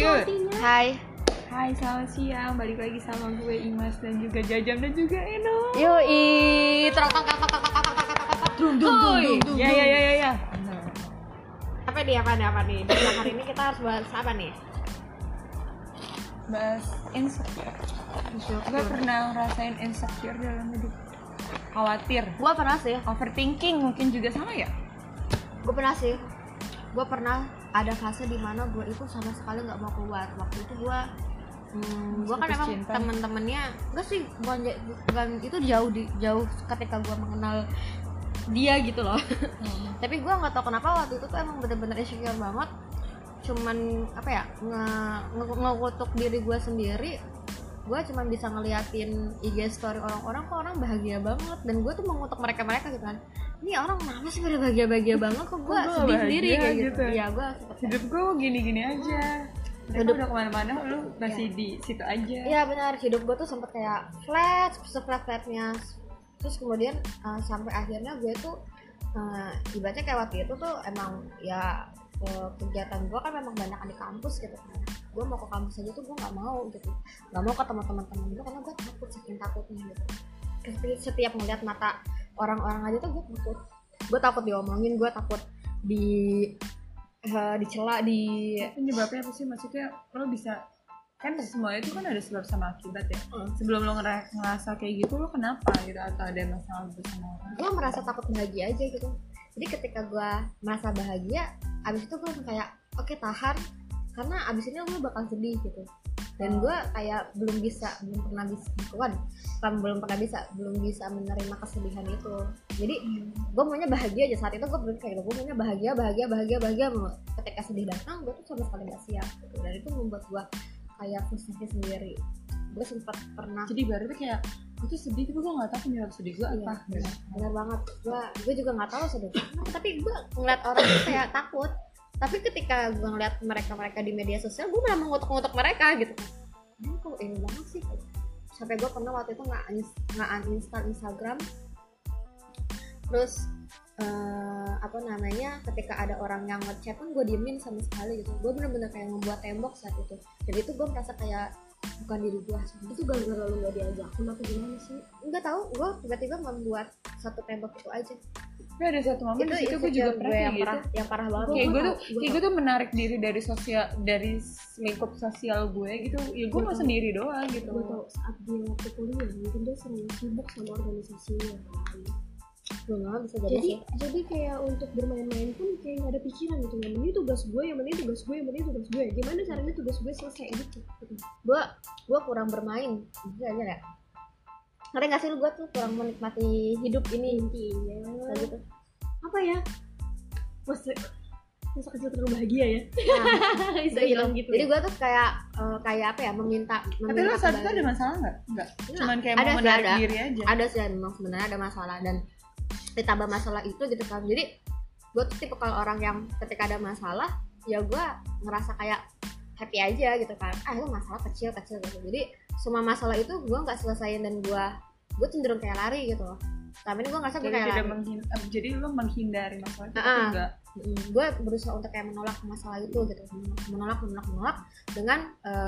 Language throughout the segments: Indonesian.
Yud. Hai. Hai, selamat siang. Balik lagi sama gue Imas dan juga Jajam dan juga Eno. Yoi. Trok trok trok trok trok trok trok trok trok. Dung dung dung dung dung. Ya ya ya ya ya. Apa nih apa nih apa nih? Dan hari ini kita harus bahas apa nih? Bahas insecure. Gue pernah ngerasain insecure dalam hidup. Khawatir. Gua pernah sih. Overthinking mungkin juga sama ya? Gue pernah sih. Gue pernah ada fase di mana gue itu sama sekali nggak mau keluar. Waktu itu gue Hmm, gue kan emang temen-temennya enggak sih bukan, bukan itu jauh di jauh ketika gue mengenal dia gitu loh tapi gue nggak tahu kenapa waktu itu tuh emang bener-bener insecure banget cuman apa ya nge, nge ngekutuk diri gue sendiri gue cuman bisa ngeliatin IG story orang-orang kok orang bahagia banget dan gue tuh mengutuk mereka mereka gitu kan ini orang kenapa sih pada bahagia bahagia banget kok gue sedih sendiri kayak gitu gitu? iya gue Hidup gue gini-gini aja. Mereka Hidup- udah ke mana-mana, lu masih di situ aja. Iya benar, hidup gue tuh sempet kayak flat, seflat flatnya. Terus kemudian uh, sampai akhirnya gue tuh uh, ibaratnya kayak waktu itu tuh emang ya uh, kegiatan gue kan memang banyak di kampus gitu kan. Gue mau ke kampus aja tuh gue nggak mau gitu, nggak mau ketemu teman-teman gue karena gue takut saking takutnya gitu. Setiap, setiap melihat mata orang-orang aja tuh gue takut. Gue takut diomongin, gue takut di uh, dicela di Penyebabnya apa sih? Maksudnya lo bisa kan semua itu kan ada sebab sama akibat ya. Hmm. Sebelum lo ngera- ngerasa kayak gitu lo kenapa gitu atau ada masalah bersama orang? gue merasa takut bahagia aja gitu jadi ketika gue merasa bahagia abis itu gue kayak oke tahan karena abis ini gue bakal sedih gitu dan gue kayak belum bisa belum pernah bisa bukan belum pernah bisa belum bisa menerima kesedihan itu jadi gue maunya bahagia aja saat itu gue berpikir kayak gitu gue maunya bahagia bahagia bahagia bahagia ketika sedih datang gue tuh sama sekali gak siap gitu. dan itu membuat gue kayak frustasi sendiri gue sempat pernah Jadi berarti kayak gue tuh sedih tapi gue gak tahu penyebab sedih gue Iya, apa. benar, benar banget. Gua gue juga nggak tahu sedih. Tapi gue ngeliat orang itu kayak takut. Tapi ketika gue ngeliat mereka-mereka di media sosial, gue malah mengutuk-ngutuk mereka gitu. Ini kok ini banget sih. Sampai gue pernah waktu itu nggak nggak uninstall Instagram. Terus eh, apa namanya ketika ada orang yang ngechat pun gue diemin sama sekali gitu gue bener-bener kayak membuat tembok saat itu jadi itu gue merasa kayak bukan diri gue itu gara-gara lu gak diajak kenapa gimana sih nggak tahu gue tiba-tiba membuat satu tembok itu aja Tapi ada satu momen di situ gue juga pernah yang gitu. parah yang parah banget Kayak gue tuh, kayak gue tuh menarik diri dari sosial, dari lingkup sosial gue gitu. Ya gue Gua mau tahu. sendiri doang gitu. gue tau saat dia waktu kuliah mungkin dia sering sibuk sama organisasinya kan Benar, bisa jadi, jadi sih. jadi kayak untuk bermain-main pun kayak nggak ada pikiran gitu. Yang penting tugas gue yang penting tugas gue yang penting tugas gue. Gimana caranya tugas gue selesai gitu? Gue gue kurang bermain. Bisa aja ya ngerti gak sih lu? Gue tuh kurang menikmati hidup ini. Intinya kayak gitu. Apa ya? Masa masa kecil terlalu bahagia ya? Nah, bisa gitu. hilang gitu jadi ya? gue tuh kayak eh, kayak apa ya? Meminta Tapi meminta lo saat itu ada masalah nggak? Enggak. Nah, Cuman kayak ada mau sih, menarik ada. diri aja. ada sih memang sebenarnya ada masalah dan ditambah masalah itu gitu kan. Jadi gue tuh tipe kalau orang yang ketika ada masalah ya gue ngerasa kayak happy aja gitu kan. Ah itu masalah kecil kecil gitu. Jadi semua masalah itu gue nggak selesaiin dan gue gue cenderung kayak lari gitu loh. Tapi ini gue ngerasa gue kayak tidak lari. menghin- eh, jadi lo menghindari masalah itu enggak. gue berusaha untuk kayak menolak masalah itu gitu. Menolak menolak menolak dengan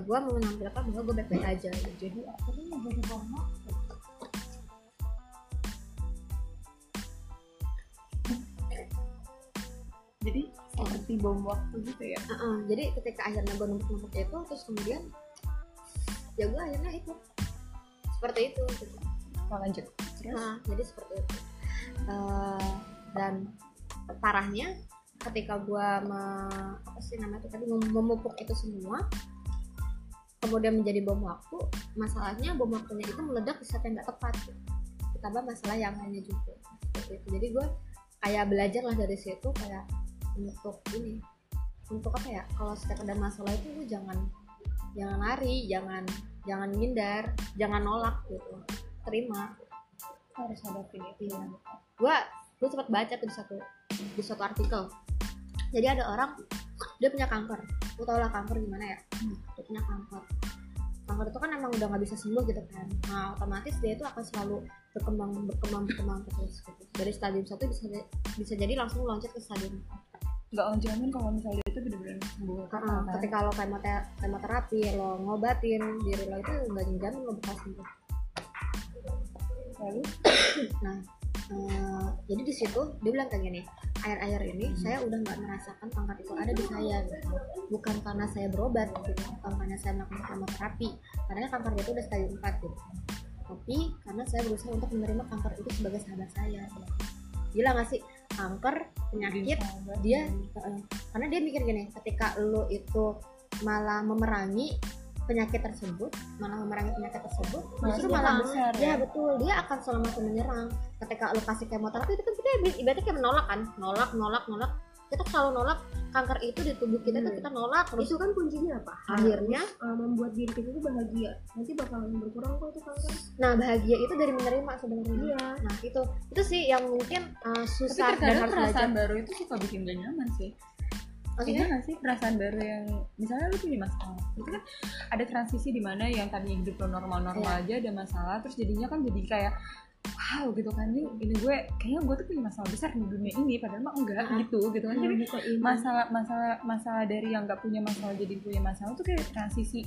gue menampilkan bahwa gue baik baik aja. Gitu. Jadi apa tuh mau jadi? Jadi seperti bom waktu gitu ya. Heeh, jadi ketika akhirnya gue numpuk-numpuk itu terus kemudian ya gue akhirnya itu seperti itu gitu. Mau lanjut. Terus Nah, jadi seperti itu Eh, dan parahnya ketika gue apa sih namanya itu tadi mem- memupuk itu semua kemudian menjadi bom waktu masalahnya bom waktunya itu meledak di saat yang nggak tepat gitu. ditambah masalah yang lainnya juga seperti itu jadi gue kayak belajar lah dari situ kayak untuk ini untuk apa ya kalau setiap ada masalah itu lu jangan jangan lari jangan jangan ngindar jangan nolak gitu terima. Harus hadapin itu. Iya. gue gue sempat baca tuh di satu di satu artikel. Jadi ada orang dia punya kanker. Lu tau lah kanker gimana ya? Dia punya kanker. Kanker itu kan emang udah nggak bisa sembuh gitu kan. Nah otomatis dia itu akan selalu berkembang berkembang berkembang terus gitu. Dari stadium satu bisa bisa jadi langsung loncat ke stadium empat nggak ngejamin kalau misalnya itu benar-benar sembuh total kan ketika lo kemote- kemoterapi lo ngobatin diri lo itu nggak jamin lo bakal sembuh lalu nah eh, jadi di situ dia bilang kayak gini air-air ini saya udah nggak merasakan kanker itu ada di saya gitu. bukan karena saya berobat gitu. bukan karena saya melakukan kemoterapi karena kanker itu udah stadium 4 gitu tapi karena saya berusaha untuk menerima kanker itu sebagai sahabat saya gitu. gila gak sih kanker penyakit dia uh, karena dia mikir gini ketika lo itu malah memerangi penyakit tersebut malah memerangi penyakit tersebut Malah justru malah besar, ya. Ya? betul. Dia akan selalu makin menyerang. Ketika lo kasih kemoterapi itu kan kita ibaratnya kayak menolak kan? Nolak nolak nolak. Kita selalu nolak kanker itu di tubuh kita tuh Hmm. kita nolak terus itu kan kuncinya apa? Akhirnya uh, membuat diri kita itu bahagia. Nanti bakalan berkurang kok itu kanker. Nah bahagia itu dari menerima sebenarnya. Iya. Nah itu itu sih yang mungkin uh, tapi susah dan terkadang harus belajar. perasaan baru itu suka bikin gak nyaman sih. Maksudnya? Iya nggak sih? Perasaan baru yang misalnya lu punya masalah itu kan ada transisi di mana yang tadinya hidup lo normal-normal Iya. aja ada masalah terus jadinya kan jadi kayak wow gitu kan ini ini gue kayaknya gue tuh punya masalah besar di dunia ini padahal mah enggak Ah. gitu gitu kan jadi Bukain. masalah masalah masalah dari yang nggak punya masalah jadi punya masalah tuh kayak transisi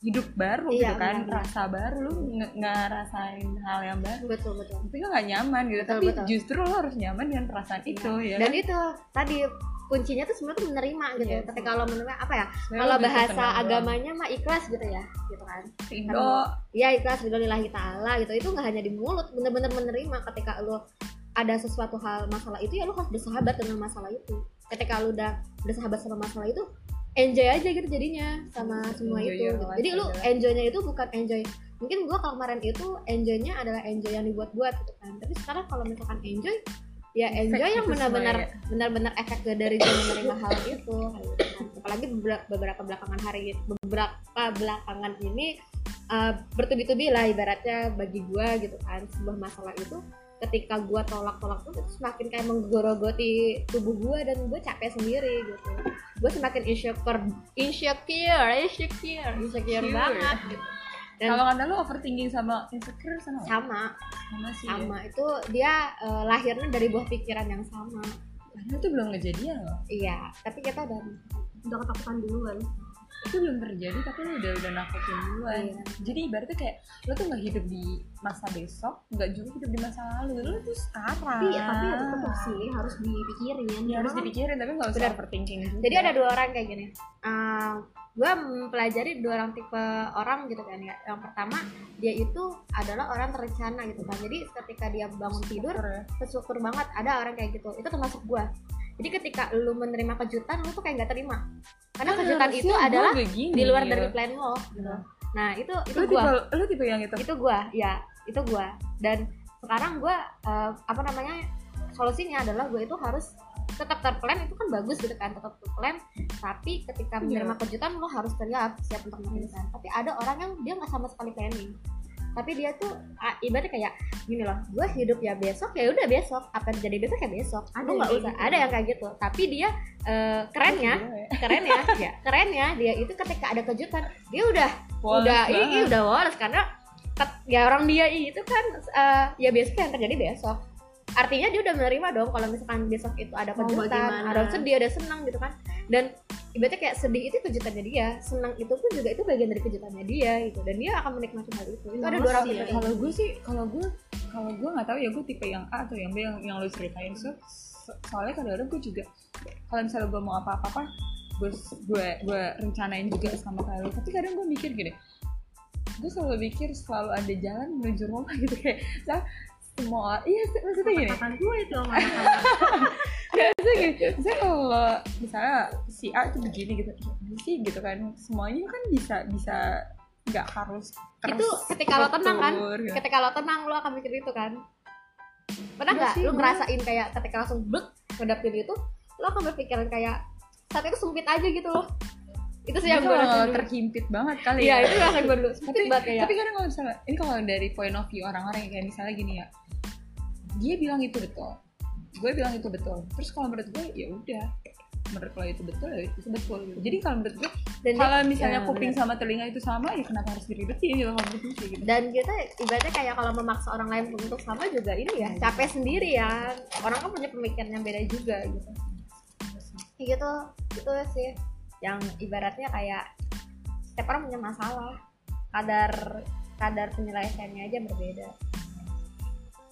hidup baru Iya, gitu kan benar. rasa baru lu nge- ngerasain hal yang baru betul betul tapi nggak nyaman gitu Betul, tapi betul. justru lo harus nyaman dengan perasaan itu ya dan kan? itu tadi kuncinya tuh sebenarnya tuh menerima gitu. Iya ketika lo menerima apa ya kalau bahasa agamanya mah ikhlas gitu ya gitu kan. Indo ya ikhlas lillahi ta'ala gitu. Itu nggak hanya di mulut bener-bener menerima ketika lo ada sesuatu hal masalah itu ya lo harus bersahabat dengan masalah itu. Ketika lo udah bersahabat sama masalah itu enjoy aja gitu jadinya sama semua Enjoy itu gitu. jadi lu enjoynya itu bukan enjoy. Mungkin gua kalau kemarin itu enjoynya adalah enjoy yang dibuat-buat gitu kan. Tapi sekarang kalau misalkan enjoy ya enjoy Efek yang benar-benar ya. benar-benar efek dari dia menerima hal itu gitu apalagi beberapa, belakangan hari beberapa belakangan ini uh, bertubi-tubi lah ibaratnya bagi gua gitu kan sebuah masalah itu ketika gua tolak-tolak tuh itu semakin kayak menggorogoti tubuh gua dan gua capek sendiri gitu gua semakin insecure insecure insecure insecure Insecure. banget gitu. Dan- kalau kata lu overthinking sama insecure sama sama. Sama sih. Ya. sama. Itu dia uh, lahirnya dari buah pikiran yang sama. Padahal itu belum kejadian loh. Iya tapi kita udah udah ketakutan duluan. Itu belum terjadi tapi lu udah udah nakutin duluan. Iya. jadi ibaratnya kayak lu tuh nggak hidup di masa besok nggak juga hidup di masa lalu. Lu tuh sekarang. Tapi tapi ya tetap sih harus dipikirin. Ya, Karena harus dipikirin tapi nggak usah overthinking juga. jadi ada dua orang kayak gini. Uh, gue mempelajari dua orang tipe orang gitu kan ya. Yang pertama dia itu adalah orang terencana gitu kan. Jadi ketika dia bangun tidur ya. bersyukur banget ada orang kayak gitu. Itu termasuk gue jadi ketika lu menerima kejutan lu tuh kayak nggak terima. Karena Kan kejutan itu adalah nggak gini, di luar dari plan lo gitu. Nah itu itu gue lu tipe yang itu? Itu gua ya itu gua. Dan sekarang gua eh, apa namanya solusinya adalah gua itu harus tetap terplan itu kan bagus gitu kan tetap terplan. Tapi ketika Iya. menerima kejutan lo harus siap siap untuk menerima tapi ada orang yang dia nggak sama sekali planning. Tapi dia tuh ibaratnya kayak gini loh gue hidup ya besok ya udah besok. Apa yang terjadi besok ya besok. Ada nggak usah. gitu. ada yang kayak gitu. Tapi dia eh, kerennya Gue. keren ya. Ya keren ya. Dia itu ketika ada kejutan dia udah Woles udah ini udah woles karena ya orang dia itu kan eh, ya besok yang terjadi besok artinya dia udah menerima dong kalau misalkan besok itu ada kejutan bagaimana. ada sedih ada senang gitu kan. Dan ibaratnya kayak sedih itu kejutannya dia senang itu pun juga itu bagian dari kejutannya dia gitu. Dan dia akan menikmati hal itu. Itu ada dua orang ya. kalau gue sih kalau gue kalau gue nggak tahu ya gue tipe yang A atau yang B yang yang lo ceritain. So, so- soalnya kadang-kadang gue juga kalau misalnya gue mau apa-apa apa gue gue gue rencanain juga sama kayak lo tapi kadang gue mikir gini gue selalu mikir selalu ada jalan menuju rumah gitu kayak saya semua iya maksudnya gini. Katakan gue itu sama anak Gak bisa gini. Misalnya kalau misalnya si A itu begini gitu sih? Gitu kan. Semuanya kan bisa bisa nggak harus itu ketika lo tenang kan? gitu. ketika lo tenang lo akan mikir itu kan. Pernah Iya nggak sih, lo ngerasain kayak ketika langsung blek ngadapin itu lo akan berpikiran kayak saat itu sempit aja gitu loh itu sih yang gue kalau dulu. terhimpit banget kali iya ya. itu rasa gue dulu. Tapi, banget kayak tapi kadang kalau misalnya ini kalau dari point of view orang-orang yang kayak misalnya gini ya dia bilang itu betul gue bilang itu betul. Terus kalau menurut gue ya udah. Menurut lo itu betul ya itu betul gitu. jadi kalau menurut gue dan dia- kalau misalnya ya, kuping sama telinga itu sama ya kenapa harus diribetin gitu kalau menurut gue sih gitu. Dan kita ibaratnya kayak kalau memaksa orang lain untuk sama juga ini ya capek sendiri ya. Orang kan punya pemikiran yang beda juga gitu. Kayak gitu itu sih yang ibaratnya kayak setiap orang punya masalah. Kadar kadar penyelesaiannya aja berbeda.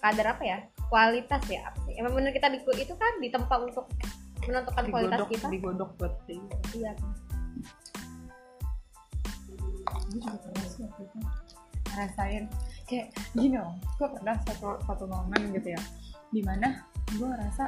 Kadar apa ya? Kualitas ya apa sih? Emang bener kita di, itu kan ditempa untuk menentukan kualitas digodok kita. digodok buat iya. Gue juga pernah sih waktu itu ngerasain. Kayak gini loh gue pernah satu satu momen gitu ya. Di mana gue ngerasa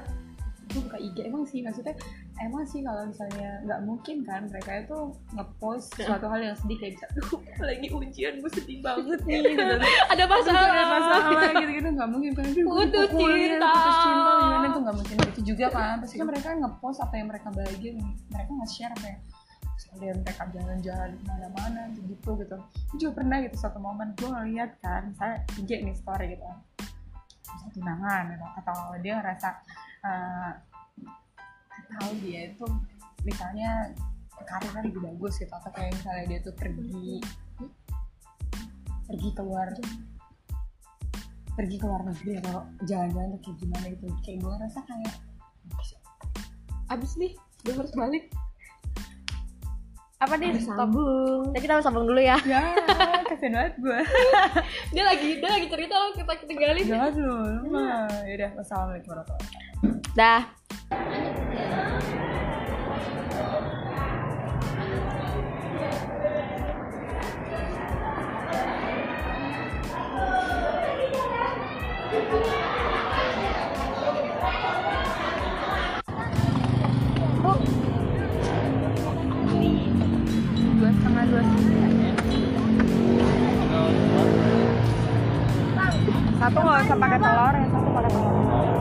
gue buka IG emang sih maksudnya emang sih kalau misalnya nggak mungkin kan mereka itu ngepost suatu hal yang sedih kayak bisa "Duh, lagi ujian gue sedih banget nih gitu. Ada Terus ada masalah. gitu-gitu. Nggak mungkin kan gua Putus cinta. putus cinta gimana? Tuh nggak mungkin. Gitu juga kan pasti kan mereka ngepost apa yang mereka bahagia mereka nge-share apa yang misalnya mereka jalan-jalan ke mana-mana gitu gitu gue juga pernah gitu satu momen gue ngeliat kan saya IG nih story gitu bisa tunangan gitu. atau dia ngerasa eh, tahu dia itu misalnya karirnya lebih bagus gitu atau kayak misalnya dia tuh pergi pergi keluar pergi ke luar negeri atau jalan-jalan tuh kayak gimana gitu. Kayak gue ngerasa kayak abis nih gue harus balik. Apa nih? Sambung. Nah, kita harus sambung dulu ya. Ya kasian banget gue dia lagi dia lagi cerita loh kita tinggalin jangan lu lu mah. Yaudah wassalamualaikum warahmatullahi wabarakatuh. Dah satu nggak usah pakai telur yang satu pakai telur